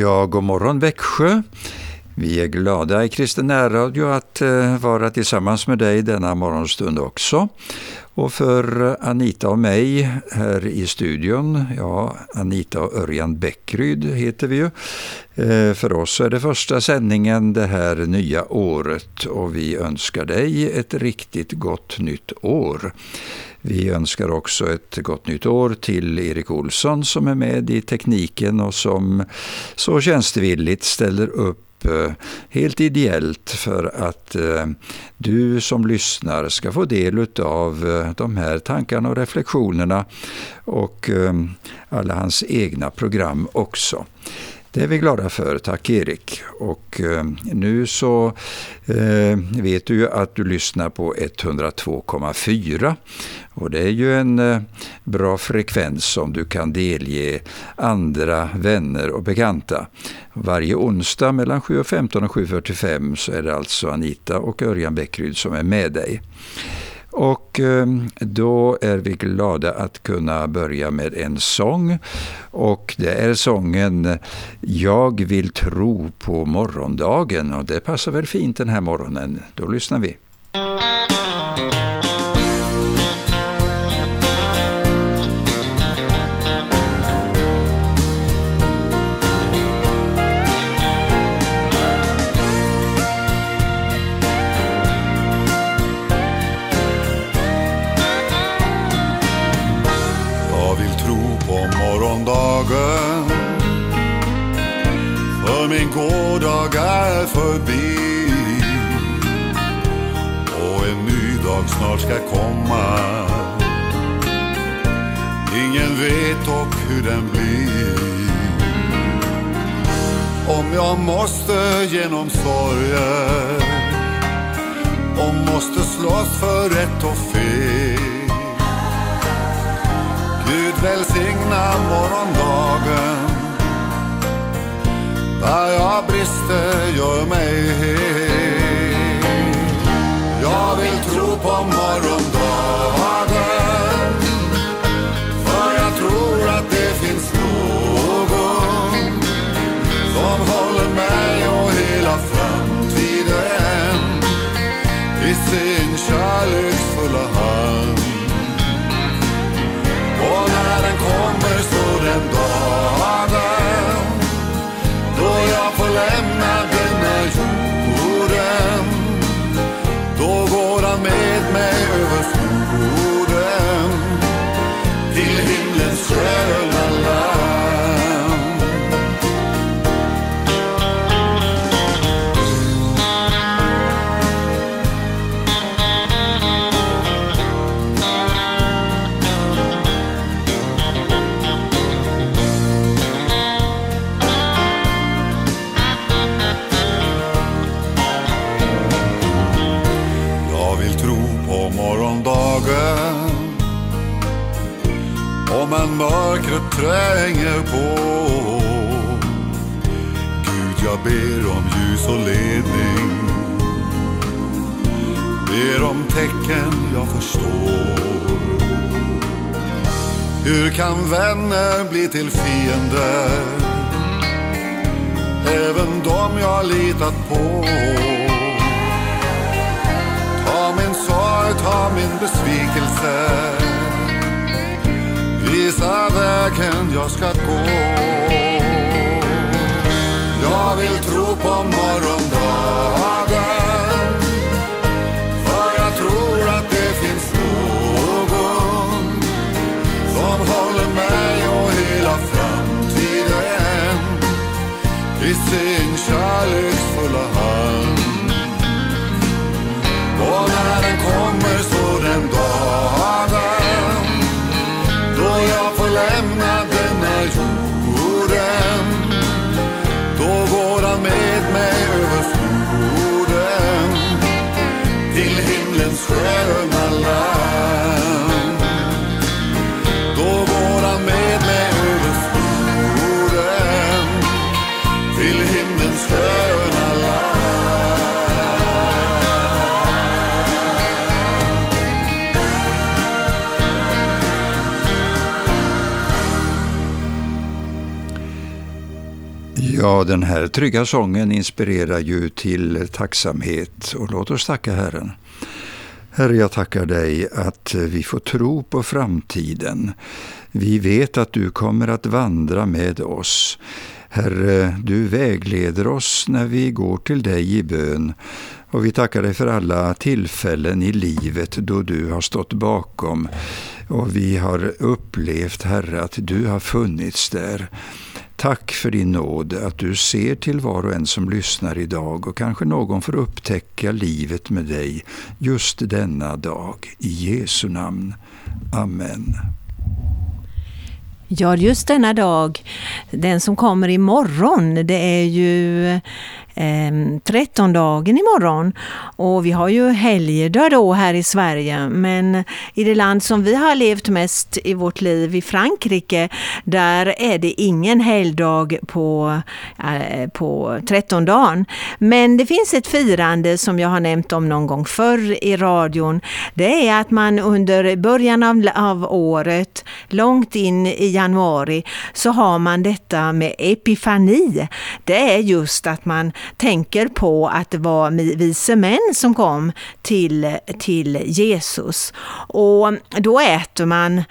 Ja, god morgon Växjö. Vi är glada i Kristen närradio att eh, vara tillsammans med dig denna morgonstund också. Och för Anita och mig här i studion, ja Anita och Örjan Bäckryd heter vi ju. Eh, för oss är det första sändningen det här nya året och vi önskar dig ett riktigt gott nytt år. Vi önskar också ett gott nytt år till Erik Olsson som är med i tekniken och som så tjänstvilligt ställer upp eh, helt ideellt för att eh, du som lyssnar ska få del av de här tankarna och reflektionerna och alla hans egna program också. Det är vi glada för, tack Erik. Och eh, nu så eh, vet du ju att du lyssnar på 102,4 och det är ju en eh, bra frekvens som du kan delge andra vänner och bekanta. Varje onsdag mellan 7.15 och 7.45 så är det alltså Anita och Örjan Bäckryd som är med dig. Och ehm, då är vi glada att kunna börja med en sång. Och det är sången Jag vill tro på morgondagen. Och det passar väl fint den här morgonen. Då lyssnar vi. Snart ska komma. Ingen vet dock hur den blir. Om jag måste genom sorger och måste slåss för rätt och fel. Gud välsigna morgondagen där jag brister gör mig hel. Jag vill tro på morgondagen för jag tror att det finns någon som håller mig och hela framtiden i sin kärleksfulla hand. Mörkret tränger på. Gud, jag ber om ljus och ledning. Ber om tecken jag förstår. Hur kan vänner bli till fiender? Även de jag litat på. Ta min sorg, ta min besvikelse visa vägen jag ska gå. Jag vill tro på morgondagen. För jag tror att det finns någon som håller mig och hela framtiden i sin kärleksfulla hand. Och när den kommer så den dagen Ja, den här trygga sången inspirerar ju till tacksamhet och låt oss tacka Herren. Herre, jag tackar dig att vi får tro på framtiden. Vi vet att du kommer att vandra med oss. Herre, du vägleder oss när vi går till dig i bön och vi tackar dig för alla tillfällen i livet då du har stått bakom och vi har upplevt, Herre, att du har funnits där. Tack för din nåd, att du ser till var och en som lyssnar idag och kanske någon får upptäcka livet med dig just denna dag. I Jesu namn. Amen. Ja, just denna dag, den som kommer imorgon, det är ju eh, trettondagen imorgon. Och vi har ju helgdag då här i Sverige, men i det land som vi har levt mest i vårt liv, i Frankrike, där är det ingen helgdag på, eh, på trettondagen. Men det finns ett firande som jag har nämnt om någon gång förr i radion. Det är att man under början av, av året, långt in i januari, så har man detta med epifani. Det är just att man tänker på att det var vise män som kom till, till Jesus. Och då äter man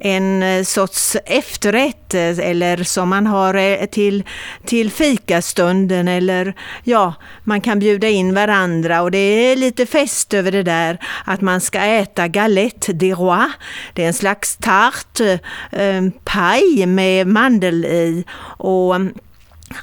en eh, sorts efterrätt eh, eller som man har eh, till, till fikastunden eller ja, man kan bjuda in varandra och det är lite fest över det där att man ska äta galette de roi. Det är en slags tart, eh, paj med mandel i och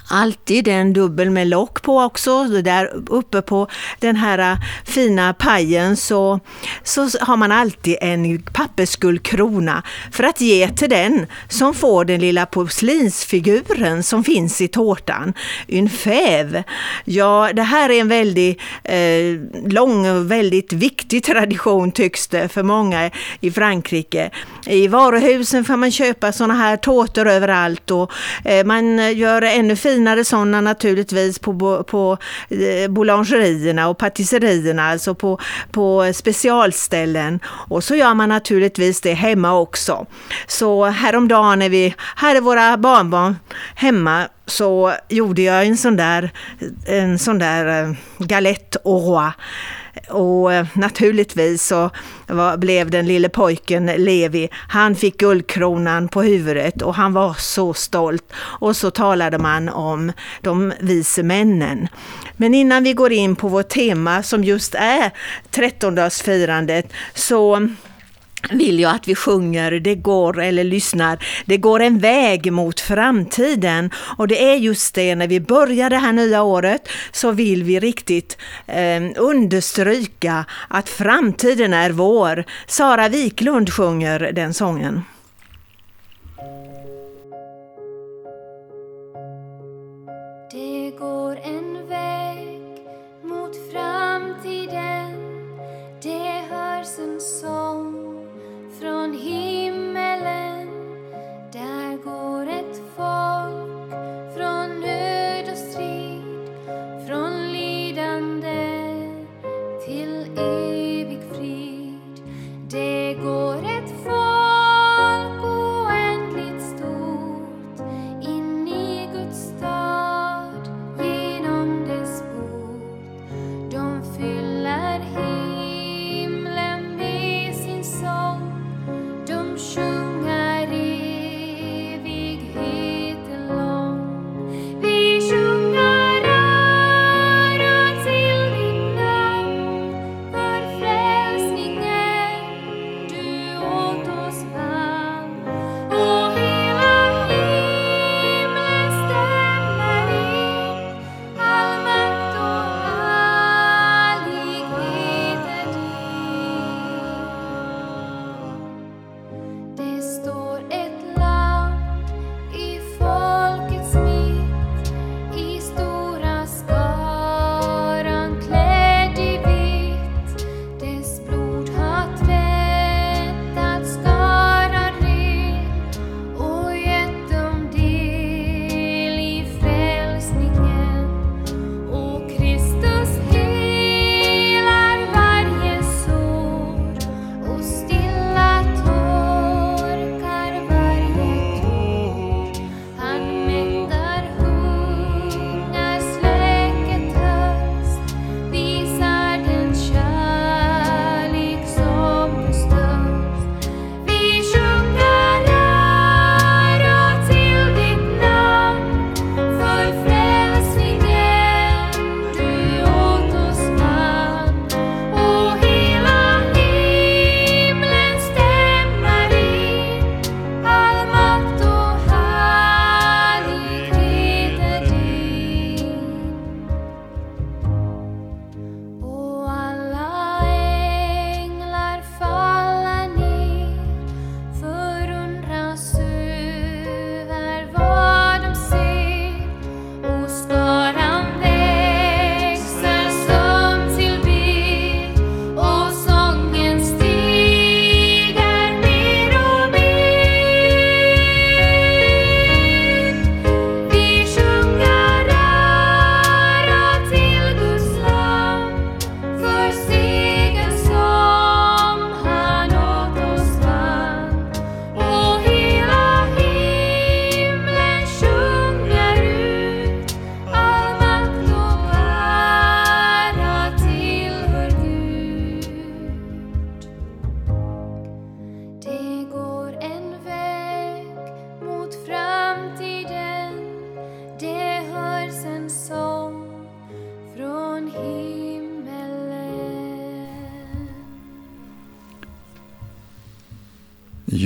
Alltid en dubbel med lock på också. Där uppe på den här äh, fina pajen så, så har man alltid en pappersguldkrona för att ge till den som får den lilla porslinsfiguren som finns i tårtan. En fäv. Ja, det här är en väldigt eh, äh, lång och väldigt viktig tradition tycks det för många i Frankrike. I varuhusen får man köpa sådana här tårtor överallt och eh, man gör ännu finare sådana naturligtvis på, på eh, boulangerierna och patisserierna, alltså på, på specialställen. Och så gör man naturligtvis det hemma också. Så häromdagen när vi hade våra barnbarn hemma så gjorde jag en sån där, en sån där eh, galette au roi och eh, naturligtvis så var, blev den lille pojken Levi, han fick guldkronan på huvudet och han var så stolt. Och så talade man om de vise männen. Men innan vi går in på vårt tema som just är trettondagsfirandet så vill jag att vi sjunger, det går, eller lyssnar, det går en väg mot framtiden. Och det är just det, när vi börjar det här nya året så vill vi riktigt eh, understryka att framtiden är vår. Sara Wiklund sjunger den sången. Det går en väg mot framtiden, det hörs en sång från himmelen, där går en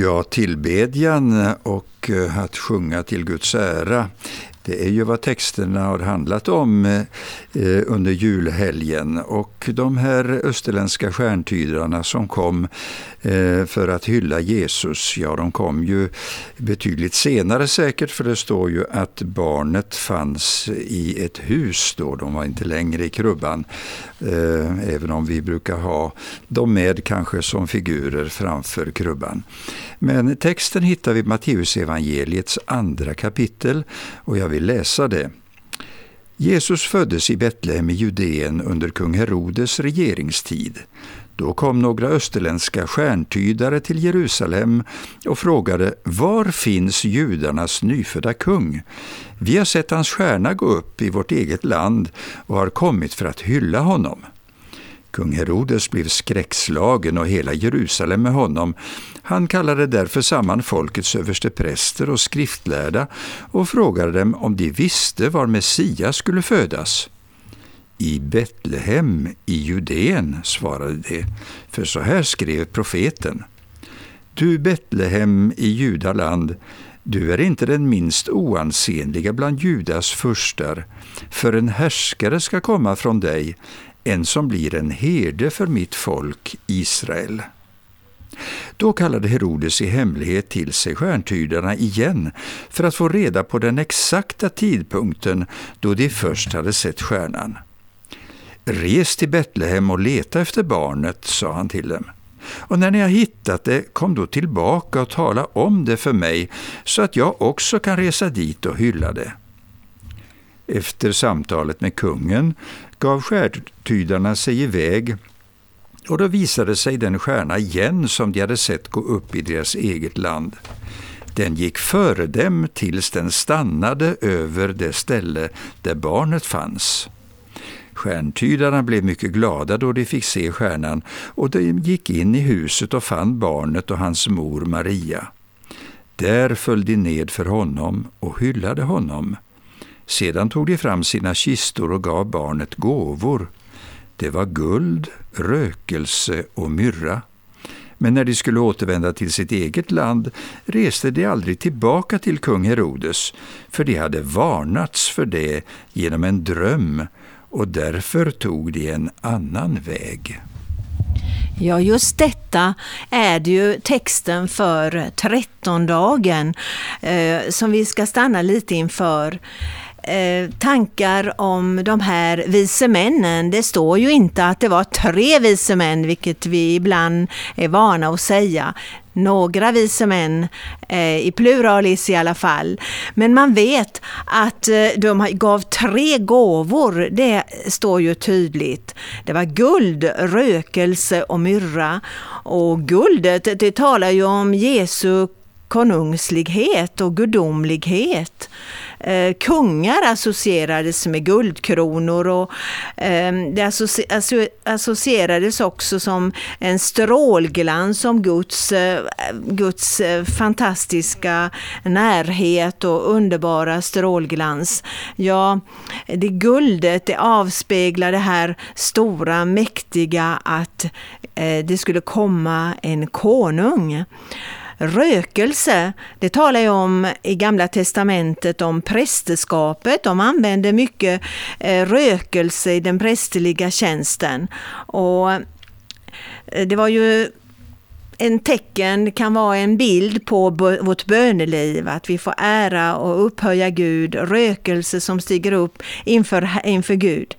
Ja, tillbedjan och eh, att sjunga till Guds ära det är ju vad texterna har handlat om eh, eh under julhelgen och de här österländska stjärntydarna som kom eh, för att hylla Jesus, ja de kom ju betydligt senare säkert för det står ju att barnet fanns i ett hus då, de var inte längre i krubban. Eh, även om vi brukar ha dem med kanske som figurer framför krubban. Men texten hittar vi i Matteusevangeliets andra kapitel och jag vill läsa det. Jesus föddes i Betlehem i Judeen under kung Herodes regeringstid. Då kom några österländska stjärntydare till Jerusalem och frågade Var finns judarnas nyfödda kung? Vi har sett hans stjärna gå upp i vårt eget land och har kommit för att hylla honom. Kung Herodes blev skräckslagen och hela Jerusalem med honom. Han kallade därför samman folkets överstepräster och skriftlärda och frågade dem om de visste var Messias skulle födas. I Betlehem i Judeen, svarade de, för så här skrev profeten. Du Betlehem i Judaland, du är inte den minst oansenliga bland Judas furstar, för en härskare ska komma från dig, en som blir en herde för mitt folk Israel. Då kallade Herodes i hemlighet till sig stjärntydarna igen för att få reda på den exakta tidpunkten då de först hade sett stjärnan. Res till Betlehem och leta efter barnet, sa han till dem. Och när ni har hittat det, kom då tillbaka och tala om det för mig, så att jag också kan resa dit och hylla det. Efter samtalet med kungen gav stjärntydarna sig iväg och då visade sig den stjärna igen som de hade sett gå upp i deras eget land. Den gick före dem tills den stannade över det ställe där barnet fanns. Stjärntydarna blev mycket glada då de fick se stjärnan och de gick in i huset och fann barnet och hans mor Maria. Där föll de ned för honom och hyllade honom. Sedan tog de fram sina kistor och gav barnet gåvor. Det var guld, rökelse och myrra. Men när de skulle återvända till sitt eget land reste de aldrig tillbaka till kung Herodes, för de hade varnats för det genom en dröm och därför tog de en annan väg. Ja, just detta är det ju texten för trettondagen eh, som vi ska stanna lite inför. Eh, tankar om de här vise männen. Det står ju inte att det var tre vise män, vilket vi ibland är vana att säga. Några vise män, eh, i pluralis i alla fall. Men man vet att eh, de gav tre gåvor, det står ju tydligt. Det var guld, rökelse och myrra. Och guldet, det talar ju om Jesu konungslighet och gudomlighet. Eh, kungar associerades med guldkronor och eh, det associerades också som en strålglans om Guds, eh, Guds eh, fantastiska närhet och underbara strålglans. Ja, det guldet det avspeglar det här stora, mäktiga att eh, det skulle komma en konung. Rökelse, det talar ju om i Gamla Testamentet om prästerskapet. De använde mycket eh, rökelse i den prästerliga tjänsten. Och eh, det var ju en tecken kan vara en bild på vårt böneliv, att vi får ära och upphöja Gud, rökelse som stiger upp inför, inför Gud.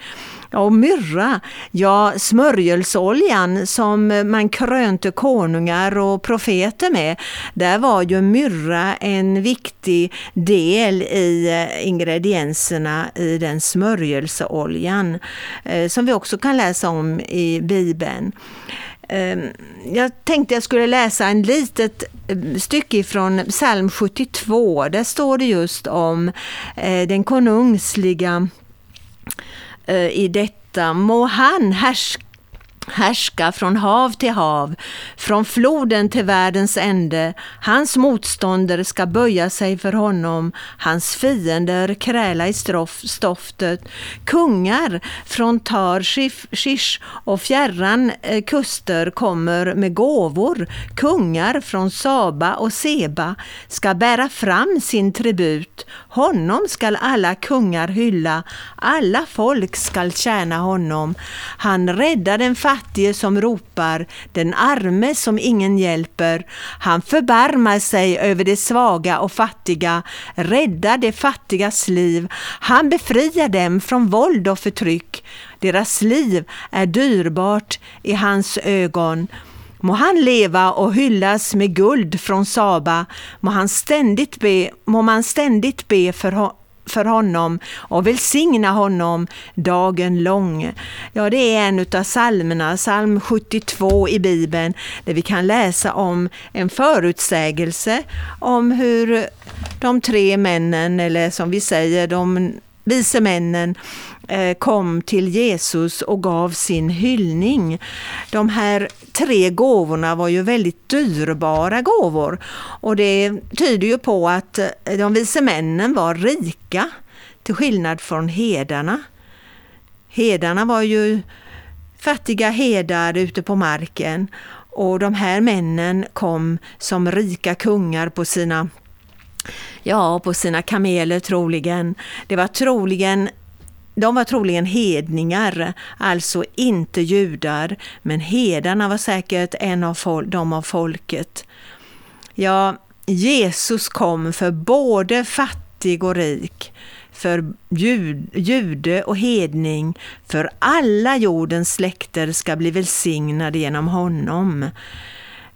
Och myrra, ja smörjelsoljan som man krönte konungar och profeter med, där var ju myrra en viktig del i eh, ingredienserna i den smörjelseoljan eh, som vi också kan läsa om i Bibeln. Ehm, jag tänkte jag skulle läsa en litet eh, stycke från psalm 72. Där står det just om den konungsliga Eh, i detta. Må han härska härska från hav till hav, från floden till världens ände. Hans motståndare ska böja sig för honom, hans fiender kräla i stoftet. Kungar från Tar, Shish och fjärran eh, kuster kommer med gåvor. Kungar från Saba och Seba ska bära fram sin tribut. Honom skall alla kungar hylla, alla folk skall tjäna honom. Han räddar den fattige som ropar, den arme som ingen hjälper. Han förbarmar sig över de svaga och fattiga, räddar de fattigas liv. Han befriar dem från våld och förtryck. Deras liv är dyrbart i hans ögon. Må han leva och hyllas med guld från Saba, må, han ständigt be, må man ständigt be för, honom för honom och välsigna honom dagen lång. Ja, det är en av psalmerna, psalm 72 i Bibeln, där vi kan läsa om en förutsägelse om hur de tre männen, eller som vi säger, de vise männen eh, kom till Jesus och gav sin hyllning. De här tre gåvorna var ju väldigt dyrbara gåvor och det tyder ju på att eh, de vise männen var rika till skillnad från hedarna. Hedarna var ju fattiga hedar ute på marken och de här männen kom som rika kungar på sina Ja, på sina kameler troligen. Det var troligen de var troligen hedningar, alltså inte judar, men hedarna var säkert en av de av folket. Ja, Jesus kom för både fattig och rik, för jud, jude och hedning, för alla jordens släkter ska bli välsignade genom honom.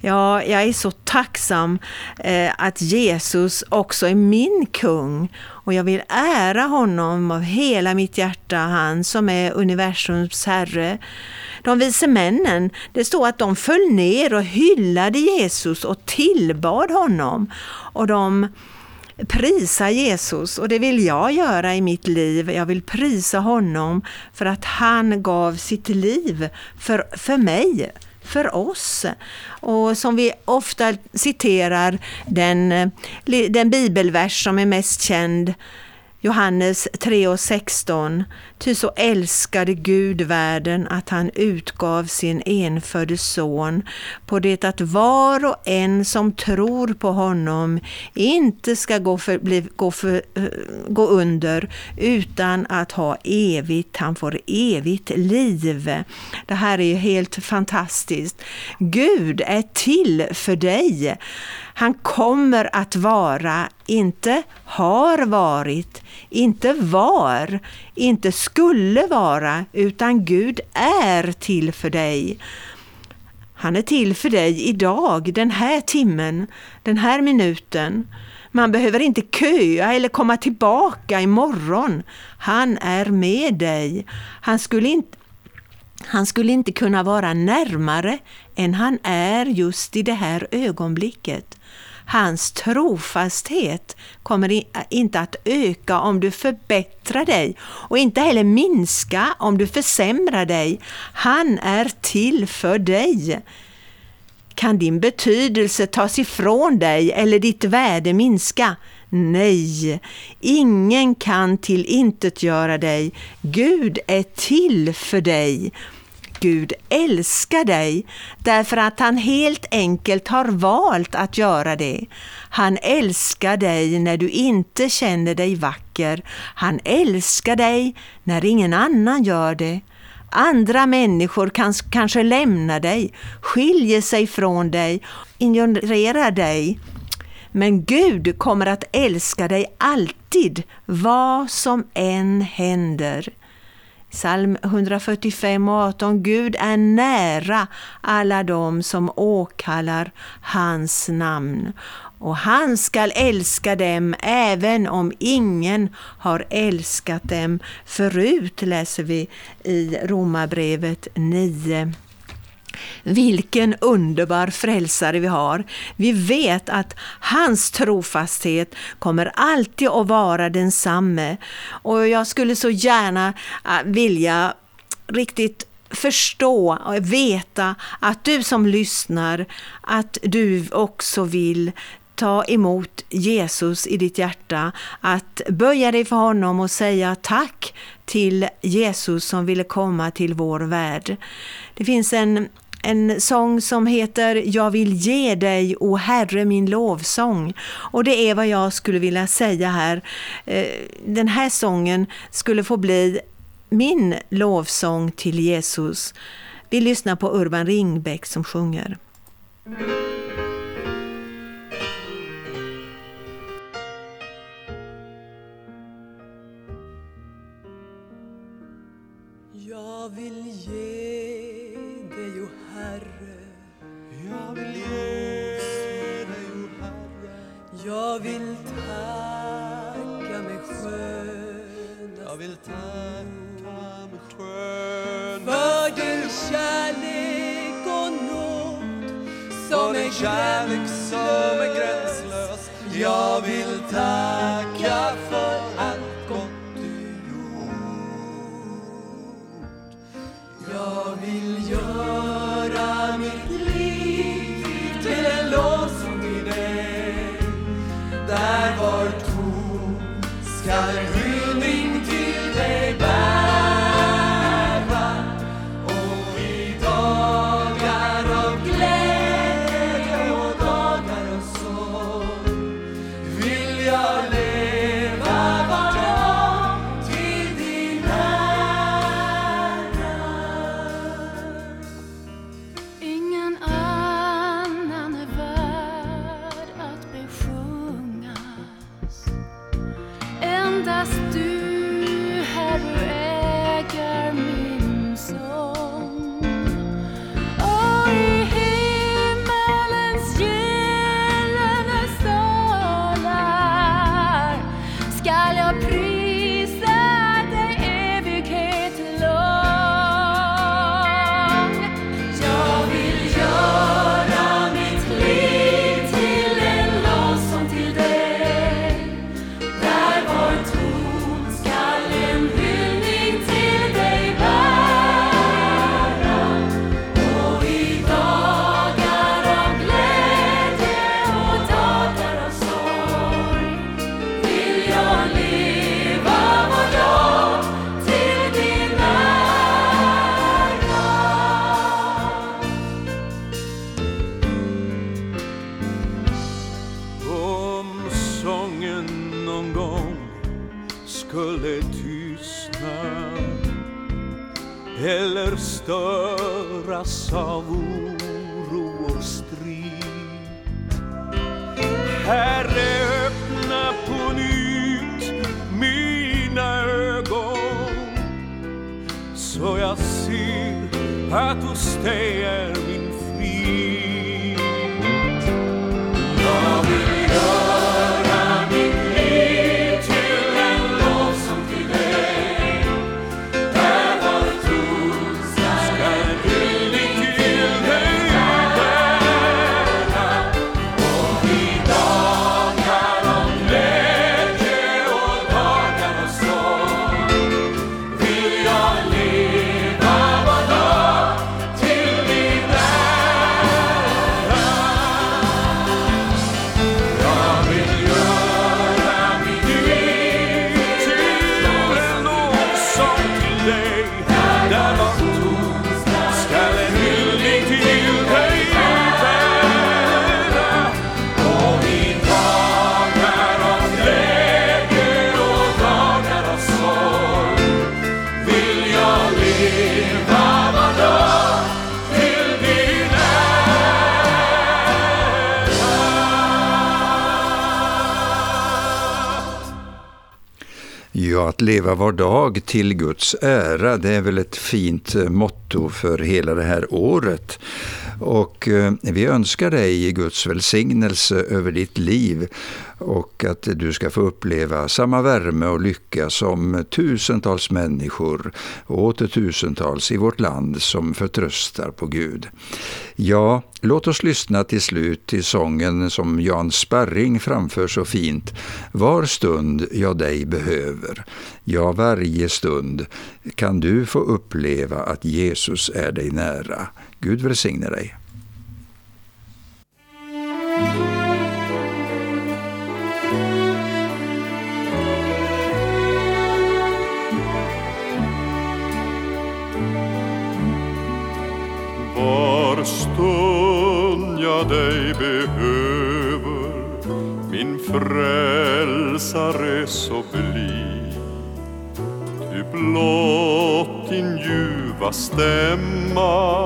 Ja, jag är så tacksam eh, att Jesus också är min kung och jag vill ära honom av hela mitt hjärta, han som är universums herre. De vise männen, det står att de föll ner och hyllade Jesus och tillbad honom. Och de prisa Jesus och det vill jag göra i mitt liv. Jag vill prisa honom för att han gav sitt liv för, för mig för oss. Och som vi ofta citerar den, eh, den bibelvers som är mest känd Johannes 3 och 16. Ty så älskade Gud världen att han utgav sin enfödde son på det att var och en som tror på honom inte ska gå, för, bli, gå, för, eh, gå under utan att ha evigt, han får evigt liv. Det här är ju helt fantastiskt. Gud är till för dig. Han kommer att vara, inte har varit, inte var, inte skulle vara, utan Gud är till för dig. Han är till för dig idag, den här timmen, den här minuten. Man behöver inte köa eller komma tillbaka imorgon. Han är med dig. Han skulle inte, han skulle inte kunna vara närmare än han är just i det här ögonblicket. Hans trofasthet kommer inte att öka om du förbättrar dig och inte heller minska om du försämrar dig. Han är till för dig. Kan din betydelse tas ifrån dig eller ditt värde minska? Nej, ingen kan tillintetgöra dig. Gud är till för dig. Gud älskar dig därför att han helt enkelt har valt att göra det. Han älskar dig när du inte känner dig vacker. Han älskar dig när ingen annan gör det. Andra människor kan kanske lämnar dig, skiljer sig från dig, ignorerar dig. Men Gud kommer att älska dig alltid, vad som än händer. Psalm 145 och 18. Gud är nära alla dem som åkallar hans namn och han skall älska dem även om ingen har älskat dem förut, läser vi i Romarbrevet 9. Vilken underbar frälsare vi har. Vi vet att hans trofasthet kommer alltid att vara densamme. Och jag skulle så gärna äh, vilja riktigt förstå och veta att du som lyssnar, att du också vill ta emot Jesus i ditt hjärta, att böja dig för honom och säga tack till Jesus som ville komma till vår värld. Det finns en en sång som heter Jag vill ge dig, o Herre, min lovsång. Och det är vad jag skulle vilja säga här. Eh, den här sången skulle få bli min lovsång till Jesus. Vi lyssnar på Urban Ringbäck som sjunger. Jag vill tacka mig skön Jag vill tacka mig skön För din kärlek och nåd Som är gränslös. Jag vill tacka för saw att leva var dag till Guds ära, det är väl ett fint eh, motto för hela det här året. Och eh, vi önskar dig Guds välsignelse över ditt liv och att du ska få uppleva samma värme och lycka som tusentals människor och åter tusentals i vårt land som förtröstar på Gud. Ja, låt oss lyssna till slut till sången som Jan Sparring framför så fint, Var stund jag dig behöver. Ja, varje stund kan du få uppleva att Jesus är dig nära. Gud välsigne dig. Var stund jag dig behöver min frälsare så bli Ty blott din ljuva stämma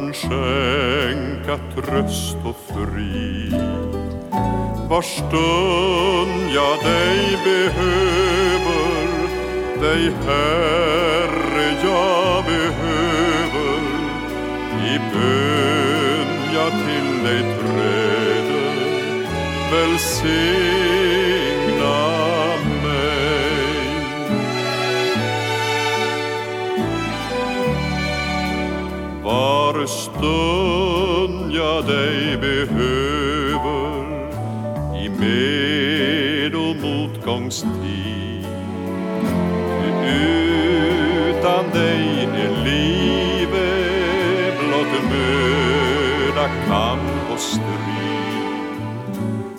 kan skänka tröst och frid. Var stund jag dig behöver dig Herre jag behöver. I bön jag till dig träder välsign stund jag dig behöver i med och motgångstid. Utan dig är livet blott möda, kamp och strid.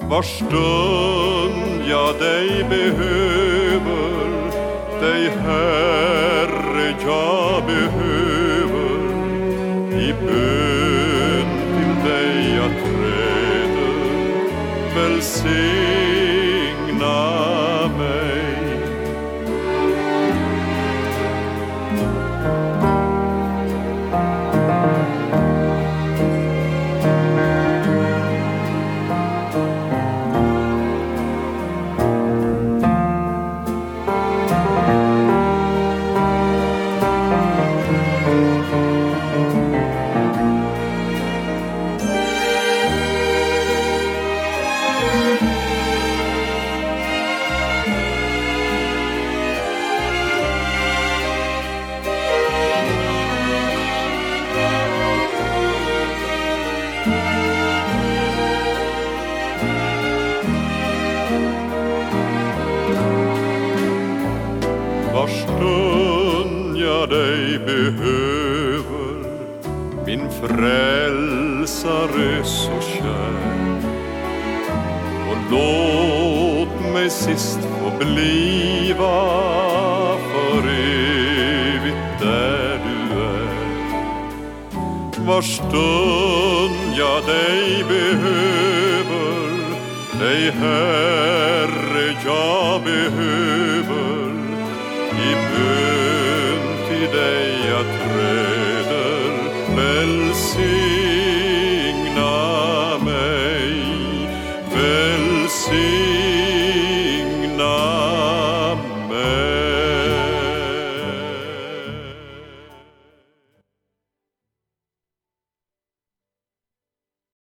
Var stund jag dig behöver dig Herre jag behöver i bön till dig jag träder välsigna dig behöver min frälsare så kär. Och låt mig sist få bliva för evigt där du är. Var stund jag dig behöver dig Herre jag behöver i bön dig jag träder